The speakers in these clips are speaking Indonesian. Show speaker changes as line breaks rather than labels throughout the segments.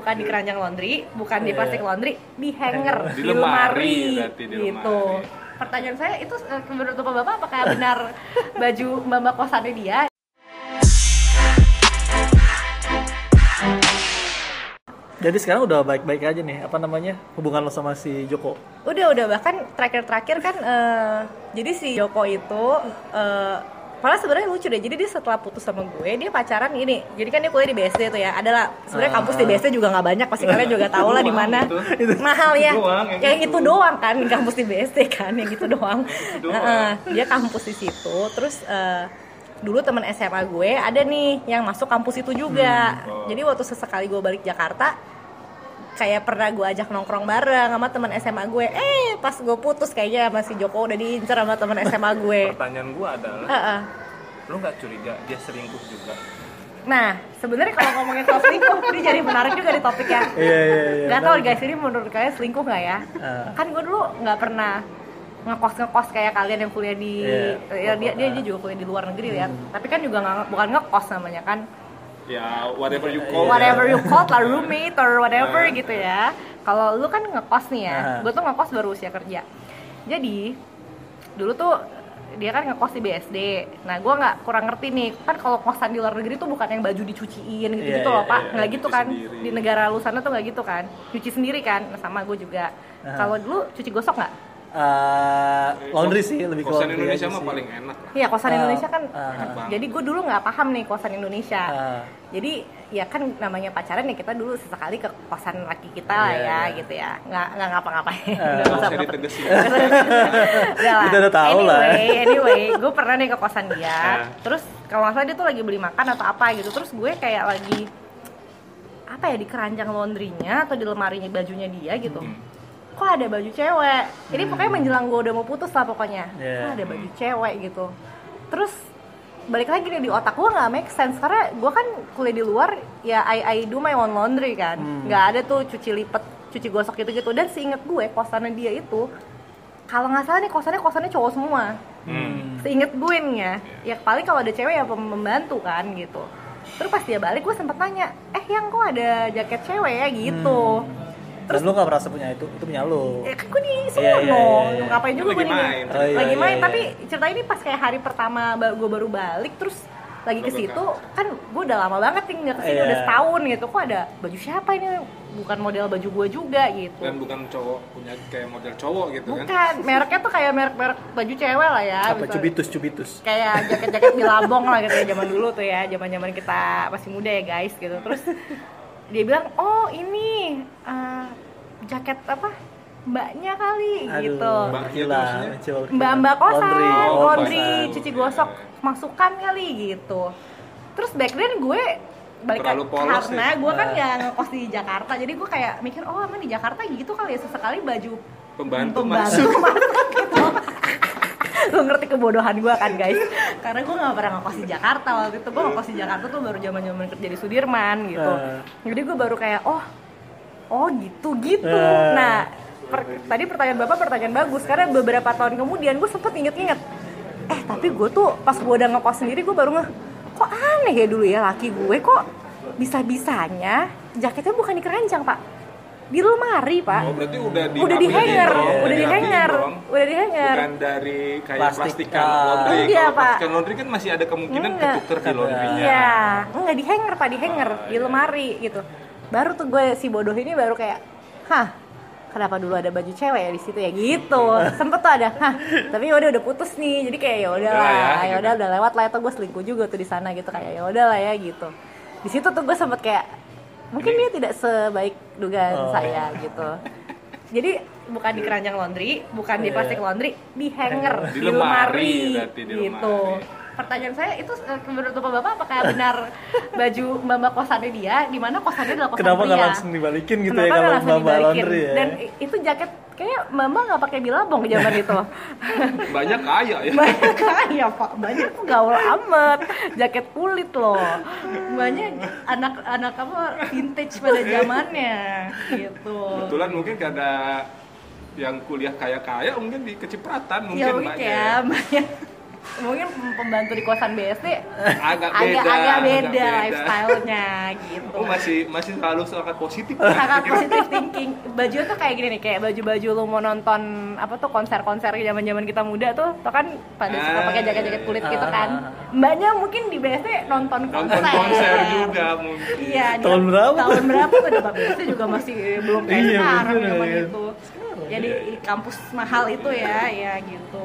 bukan di keranjang laundry, bukan di
Iya.
plastik laundry, di hanger,
Di lemari, di
gitu.
lemari.
Pertanyaan saya itu eh, menurut bapak-bapak apakah benar baju mbak-mbak kosannya dia?
Jadi sekarang udah baik-baik aja nih, apa namanya hubungan lo sama si Joko?
Udah udah bahkan terakhir-terakhir kan eh, jadi si Joko itu eh malah sebenarnya lucu deh. Jadi dia setelah putus sama gue dia pacaran ini. Jadi kan dia kuliah di BSD tuh ya. Adalah sebenarnya kampus di BSD juga nggak banyak. Pasti kalian juga tahu lah di mana.
Itu.
Mahal ya.
Doang, yang
yang
itu.
itu doang kan kampus di BSD kan yang gitu doang. dia kampus di situ. Terus eh, dulu teman SMA gue ada nih yang masuk kampus itu juga.
Oh.
Jadi waktu sesekali gue balik Jakarta kayak pernah gue ajak nongkrong bareng sama teman SMA gue eh pas gue putus kayaknya sama si Joko udah diincer sama teman SMA gue
Pertanyaan gua adalah,
Heeh.
Lu nggak curiga dia selingkuh juga?
nah sebenarnya kalau ngomongin soal selingkuh ini jadi menarik juga di topiknya
Iya iya iya.
nggak tahu guys ini menurut kalian selingkuh nggak ya
Ah.
kan gue dulu nggak pernah ngekos ngekos kayak kalian yang kuliah di
Iya.
ya, dia, dia dia juga kuliah di luar negeri ya tapi kan juga nggak bukan ngekos namanya kan
Ya whatever you call.
whatever
ya.
you call lah roommate or whatever gitu ya kalau lu kan ngekos nih ya
Ah.
gue tuh ngekos baru usia kerja jadi dulu tuh dia kan ngekos di BSD nah gue nggak kurang ngerti nih kan kalau kosan di luar negeri tuh bukan yang baju dicuciin gitu gitu
Iya,
loh
iya,
pak
iya,
nggak gitu kan
sendiri.
di negara lu sana tuh nggak gitu kan cuci sendiri kan nah, sama gue juga kalau dulu cuci gosok nggak
Eh, laundry sih lebih ke
Kosan
laundry
Indonesia mah paling enak.
Iya kosan
Ah,
Indonesia kan.
Enak banget.
jadi gue dulu nggak paham nih kosan Indonesia
Ah.
jadi ya kan namanya pacaran ya kita dulu sesekali ke kosan laki kita lah
Iya,
ya
iya.
gitu ya nggak nggak ngapa-ngapain. Nggak
Nggak
usah-
usah ditegesin.
Udah lah.
Kita udah tahu lah.
anyway, anyway, gue pernah nih ke kosan dia.
Ah.
Terus kalau nggak salah dia tuh lagi beli makan atau apa gitu. Terus gue kayak lagi apa ya di keranjang laundrynya atau di lemarinya bajunya dia gitu.
Hmm.
Kok ada baju cewek? Jadi pokoknya menjelang gue udah mau putus lah pokoknya.
Iya.
Kok ada baju cewek gitu. Terus balik lagi nih di otak gue nggak make sense. Karena gue kan kuliah di luar ya I, I do my own laundry kan.
Hmm.
nggak ada tuh cuci lipet cuci gosok gitu gitu dan seinget gue kosannya dia itu kalau nggak salah nih kosannya kosannya cowok semua.
Hmm.
seinget gue nih ya. Ya paling kalau ada cewek ya membantu kan gitu. Terus pas dia balik gue sempet tanya eh yang kok ada jaket cewek ya? Gitu
Dan lu gak merasa punya itu, itu punya lu.
ya kan gue di
Iya,
sono
iya, iya, iya.
ngapain juga
Lagi
gue nih
main.
Oh, iya,
lagi
iya,
main
iya.
tapi cerita ini pas kayak hari pertama gue baru balik terus lagi ke situ kan gue udah lama banget nih nggak ke sini
Iya.
udah setahun gitu kok ada baju siapa ini bukan model baju gue juga gitu
Dan bukan cowok punya kayak model cowok gitu kan.
bukan mereknya tuh kayak merek-merek baju cewek lah ya
Apa
misalnya.
cubitus cubitus.
kayak jaket-jaket bilabong lah gitu ya zaman dulu tuh ya zaman-zaman kita masih muda ya guys gitu terus dia bilang oh ini eh, jaket apa mbaknya kali gitu
Mbak
gila.
maksudnya?
mencoba
mbak-mbak kosan
laundry.
laundry,
Oh,
cuci gosok masukan kali gitu terus back then gue balik
Terlalu polos
karena
ya?
gue kan
Ah.
nggak ngekos di Jakarta jadi gue kayak mikir oh emang di Jakarta gitu kali ya sesekali baju
Pembantu,
pembantu
masuk.
masuk lu ngerti kebodohan gue kan guys. Karena gue nggak pernah ngekos di Jakarta waktu itu. Gue ngekos di Jakarta tuh baru zaman zaman kerja di Sudirman gitu.
Ah.
jadi gue baru kayak oh oh gitu gitu.
Ah.
nah per- tadi pertanyaan bapak pertanyaan bagus. Karena beberapa tahun kemudian gue sempet inget-inget eh tapi gue tuh pas gue udah ngekos sendiri gue baru nge kok aneh ya dulu ya laki gue? Kok bisa bisanya jaketnya bukan di keranjang pak di lemari pak
Oh berarti udah di
udah di hanger,
dong,
udah di
dirapiin
hanger, udah di hanger.
Bukan dari kayak
Plastik.
plastikan
Ah.
laundry.
Iya,
Kalau
Pak.
plastikan laundry kan masih ada kemungkinan
Enggak.
ketuker di laundrynya.
Iya, enggak di hanger pak, di hanger, di
iya.
lemari gitu. Baru tuh gue si bodoh ini baru kayak, hah, kenapa dulu ada baju cewek ya di situ ya gitu. Sempet tuh ada, hah, tapi udah udah putus nih, jadi kayak ya udah
Udah lah ya,
ya
gitu.
udah udah lewat lah itu gue selingkuh juga tuh di sana gitu kayak ya udah lah ya gitu. Di situ tuh gue sempet kayak, mungkin dia tidak sebaik dugaan
Oh.
saya gitu. Jadi bukan di keranjang laundry, bukan di
Iya.
plastik laundry, di hanger,
Di
di,
lemari,
lemari,
berarti di
gitu.
lemari.
Pertanyaan saya itu eh, menurut bapak-bapak apakah benar baju mbak-mbak kosannya dia, di mana kosannya adalah kosan
Kenapa nggak langsung dibalikin gitu
Kenapa
ya kalau mbak laundry ya?
Dan itu jaket kayak mbak nggak pakai bilabong zaman itu.
Banyak kaya ya.
banyak kaya pak, banyak gaul amat, jaket kulit loh, banyak anak-anak apa vintage pada zamannya gitu.
Kebetulan mungkin gak ada yang kuliah kaya-kaya mungkin di kecipratan mungkin
ya mungkin
mbaknya.
ya banyak mungkin pembantu di kosan BSD
Agak
agak
beda.
agak
agak beda.
lifestyle-nya gitu.
Oh masih masih selalu sangat positif.
sangat positif thinking baju tuh kayak gini nih kayak baju-baju lu mau nonton apa tuh konser-konser zaman zaman kita muda tuh tuh kan pada suka
Ah,
pakai jaket-jaket kulit gitu
ah,
kan mbaknya mungkin di BSD nonton konser
Nonton konser juga mungkin.
iya
Tahun berapa?
tahun berapa tuh Bapak BSD juga masih belum kayak
Iya,
sekarang zaman
ya.
itu jadi di kampus mahal itu ya ya gitu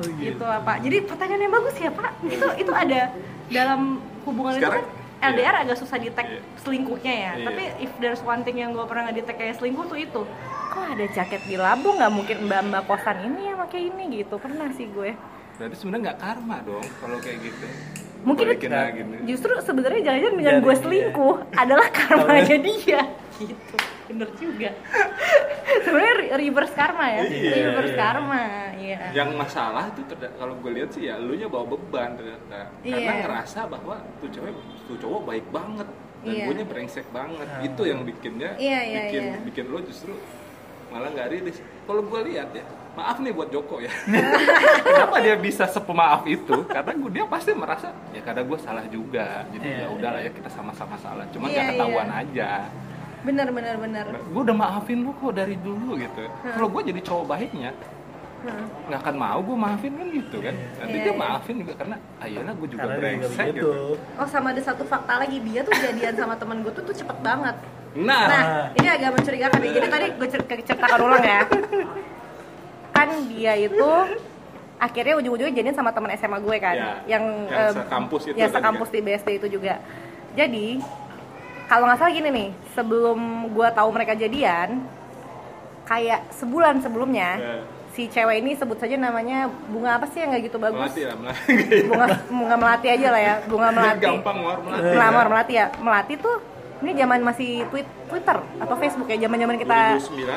Oh, gitu.
gitu apa jadi pertanyaan yang bagus ya pak itu itu ada dalam hubungan
Sekarang,
itu kan LDR agak susah di tag
Iya.
selingkuhnya ya
Iya.
tapi if there's one thing yang gue pernah nggak di tag kayak selingkuh tuh itu kok ada jaket di lambung nggak mungkin mbak mbak kosan ini ya pakai ini gitu pernah sih gue
Berarti sebenarnya nggak karma dong kalau kayak gitu.
Mungkin
Balikin
itu-
nih.
justru sebenarnya jangan-jangan dengan gue
iya.
selingkuh adalah karmanya dia gitu bener juga sebenarnya re- reverse karma ya
Iya,
reverse
iya.
karma iya
Yang masalah tuh kalau gue lihat sih ya lu nya bawa beban ternyata. Karena
Iya.
ngerasa bahwa tuh cewek tuh cowok baik banget dan
Iya.
gue nya brengsek banget. Itu yang bikinnya
Iya, iya,
bikin
iya.
bikin lo justru malah nggak rilis. Kalau gue lihat ya, maaf nih buat Joko ya. Kenapa dia bisa sepemaaf itu? Karena gue dia pasti merasa ya karena gue salah juga. Jadi
Iya.
ya udahlah ya kita sama-sama salah. Cuma
Iya,
nggak ketahuan
iya.
aja.
bener bener bener
gue udah maafin lu kok dari dulu gitu. Kalau gue jadi cowok baiknya,
Hmm.
nggak akan mau gue maafin kan gitu kan. Nanti
Iya,
dia
iya.
maafin juga karena ayolah gue juga
Karena dia juga
brengsek gitu.
Oh sama ada satu fakta lagi dia tuh jadian sama temen gue tuh tuh cepet banget.
Nah,
Nah ini agak mencurigakan nih. Jadi tadi gue cer- ceritakan ulang ya. Kan dia itu akhirnya ujung-ujungnya jadian sama teman SMA gue kan,
Ya,
yang
yang
eh,
sekampus itu tadi
sekampus
kan.
di BSD itu juga. Jadi kalau nggak salah gini nih, sebelum gue tahu mereka jadian, kayak sebulan sebelumnya
Ya.
si cewek ini sebut saja namanya bunga apa sih yang nggak gitu bagus?
melati lah, melati.
Bunga bunga melati aja lah ya, bunga melati.
Gampang war melati.
Melamar melati ya. Melati tuh ini zaman masih tweet, Twitter atau Facebook ya, zaman-zaman kita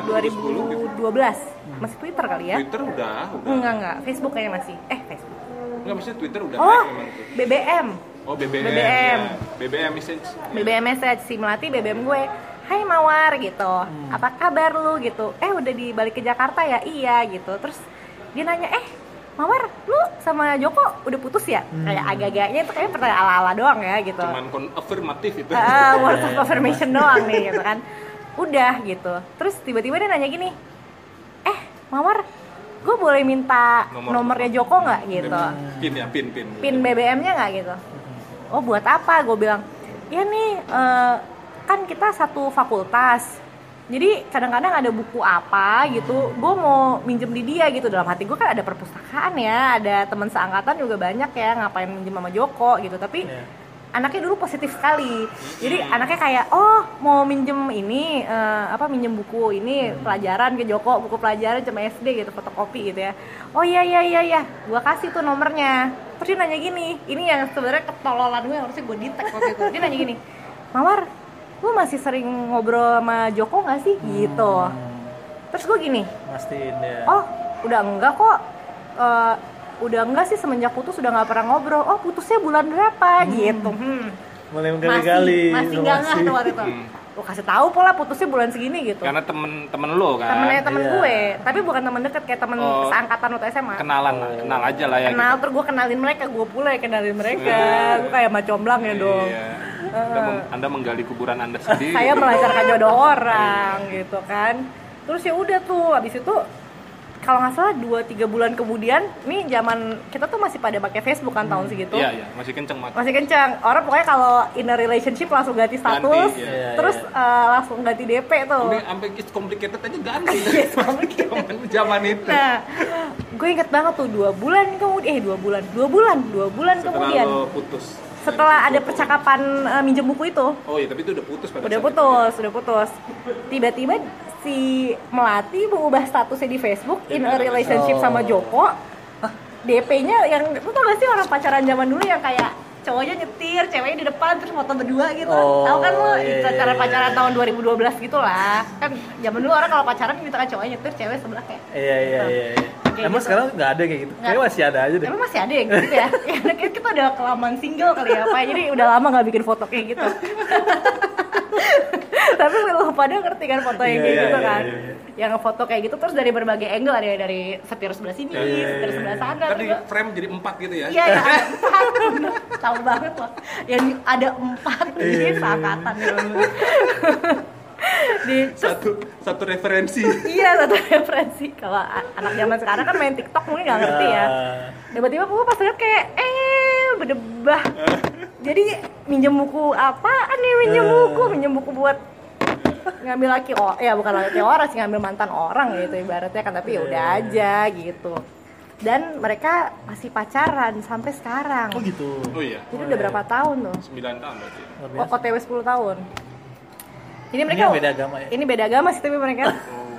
2009,
2012. Masih Twitter kali ya?
Twitter udah, udah.
Enggak enggak, Facebook kayaknya masih. Eh, Facebook.
Enggak maksudnya Twitter udah
Oh. BBM.
Oh BBM.
BBM.
ya. BBM message.
BBM message si Melati BBM gue. Hai Mawar gitu. Apa kabar lu gitu? Eh, udah di balik ke Jakarta ya? Iya gitu. Terus dia nanya, "Eh, Mawar, lu sama Joko udah putus ya?" Kayak agak-agaknya itu kayak pertanyaan ala-ala doang ya gitu.
Cuman kon afirmatif itu.
Ah, word of affirmation doang nih gitu kan udah gitu terus tiba-tiba dia nanya gini eh mawar gue boleh minta
Nomor.
nomornya Joko nggak gitu
Pin ya, pin, pin.
pin BBM-nya nggak gitu oh buat apa gue bilang ya nih eh, kan kita satu fakultas jadi kadang-kadang ada buku apa gitu gue mau minjem di dia gitu. Dalam hati gue kan ada perpustakaan ya ada teman seangkatan juga banyak ya ngapain minjem sama Joko gitu. Tapi
Iya.
anaknya dulu positif sekali. Jadi anaknya kayak oh mau minjem ini eh, apa minjem buku ini pelajaran ke Joko buku pelajaran cuma SD gitu fotokopi gitu ya. Oh iya iya iya iya. Gua kasih tuh nomornya. Terus dia nanya gini ini yang sebenarnya ketololan gue yang harusnya gue tag waktu itu. Dia nanya gini Mawar lu masih sering ngobrol sama Joko nggak sih? Gitu. Terus gue gini.
Mastiin ya.
oh udah enggak kok. Eh, udah enggak sih semenjak putus udah nggak pernah ngobrol. Oh putusnya bulan berapa? Gitu. Hmm.
Mulai
masih
menggali-gali.
masih nggak nggak tuh waktu itu.
Hmm.
lo kasih tahu pola putusnya bulan segini gitu.
Karena temen-temen lo kan.
temennya temen
Iya.
gue tapi bukan temen deket kayak temen
Oh.
seangkatan waktu SMA
Kenalan lah, kenal aja lah ya.
kenal terus gue kenalin mereka gue pula yang kenalin mereka. Gue kayak macomblang ya dong.
Iya. Anda, mem- anda menggali kuburan anda sendiri.
saya melancarkan jodoh orang gitu kan terus ya udah tuh habis itu kalau nggak salah 2-3 bulan kemudian nih zaman kita tuh masih pada pakai Facebook kan tahun segitu
Iya, iya, masih kenceng mat.
masih kencang orang pokoknya kalau in a relationship langsung ganti status
Ganti,
iya.
terus eh, langsung ganti DP tuh
Udah sampai it's complicated aja ganti.
It's complicated.
Zaman zaman itu.
nah gue inget banget tuh dua bulan kemudian eh dua bulan dua bulan dua bulan
Setelah
kemudian
lo putus.
Setelah ada percakapan eh, minjem buku itu
Oh iya, tapi itu udah putus pada
udah
saat itu.
putus udah putus tiba-tiba si melati mengubah statusnya di Facebook in a relationship
Oh.
sama Joko DP-nya yang lu tau gak sih orang pacaran zaman dulu yang kayak cowoknya nyetir, ceweknya di depan terus foto berdua gitu.
Oh,
Tahu kan lo
iya,
cara
iya,
pacaran
iya.
tahun 2012 gitu lah. Kan zaman dulu orang kalau pacaran gitu kan cowoknya nyetir, cewek sebelah kayak.
Iya iya iya. iya.
Kayak
Emang
gitu.
sekarang nggak ada kayak gitu?
Nggak.
Kayak masih ada aja deh.
Emang masih ada yang gitu ya? ya kayak kita udah kelamaan single kali ya, Pak. Jadi udah lama nggak bikin foto kayak gitu. tapi lu pada ngerti kan foto yang
Iya,
kayak
iya,
gitu
iya,
kan
iya, iya.
yang foto kayak gitu terus dari berbagai angle ada dari setir sebelah sini
Iya, iya,
setir
iya.
sebelah sana
Kan di frame jadi empat gitu ya.
Iya, ya, ada empat. Tahu banget loh. Yang ada empat
Iya,
ini
iya,
seangkatan ya. Di
Satu satu referensi.
iya satu referensi. Kalau anak zaman sekarang kan main TikTok mungkin nggak ngerti ya. Tiba-tiba gue pas lihat kayak eh berdebah. Jadi minjem buku apaan nih minjem buku, minjem buku buat ngambil laki oh ya bukan laki orang sih ngambil mantan orang gitu ibaratnya kan tapi ya udah aja gitu dan mereka masih pacaran sampai sekarang
Oh gitu.
Oh iya.
jadi udah berapa tahun tuh
9 tahun berarti.
Oh. OTW 10 tahun. Jadi
Ini
mereka
yang beda agama ya?
Ini beda agama sih tapi mereka.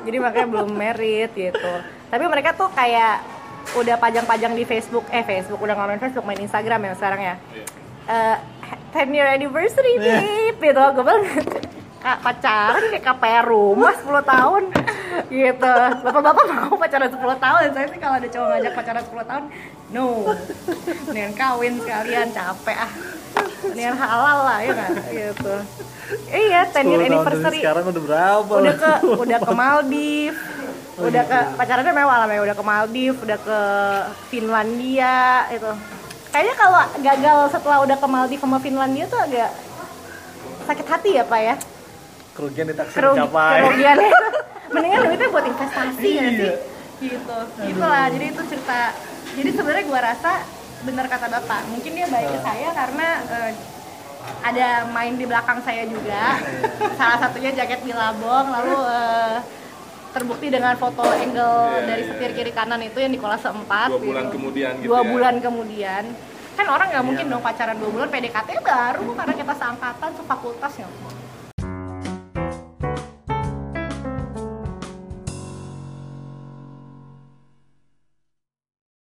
jadi makanya belum merit gitu. Tapi mereka tuh kayak udah pajang-pajang di Facebook, eh Facebook udah main Facebook, main Instagram ya sekarang ya.
Iya.
Eh 10 year anniversary nih, gitu. Gue bilang Kak, pacaran kayak KPR rumah 10 tahun gitu bapak-bapak mau pacaran 10 tahun saya sih kalau ada cowok ngajak pacaran 10 tahun no mendingan kawin sekalian capek ah mendingan halal lah ya kan? Gitu. Iya 10 year
10 tahun dari
anniversary.
sekarang udah berapa?
udah ke udah ke Maldives. Udah ke pacarannya mewah lah udah ke Maldives udah ke Finlandia itu kayaknya kalau gagal setelah udah ke Maldives sama Finlandia tuh agak sakit hati ya pak ya?
Kerugian di taksi
Kerugi,
mencapai.
kerugiannya mendingan duitnya buat investasi sih?
Iya.
gitu. Gitulah. Jadi itu cerita jadi sebenarnya gua rasa benar kata bapak mungkin dia baik ke saya karena eh, ada main di belakang saya juga salah satunya jaket bilabong lalu eh, terbukti dengan foto angle
Iya,
dari
iya.
setir kiri kanan itu yang di kolase 4
Dua bulan kemudian gitu
dua
ya.
bulan kemudian kan orang nggak mungkin
Iya.
dong pacaran dua bulan PDKT baru karena kita seangkatan sefakultas ya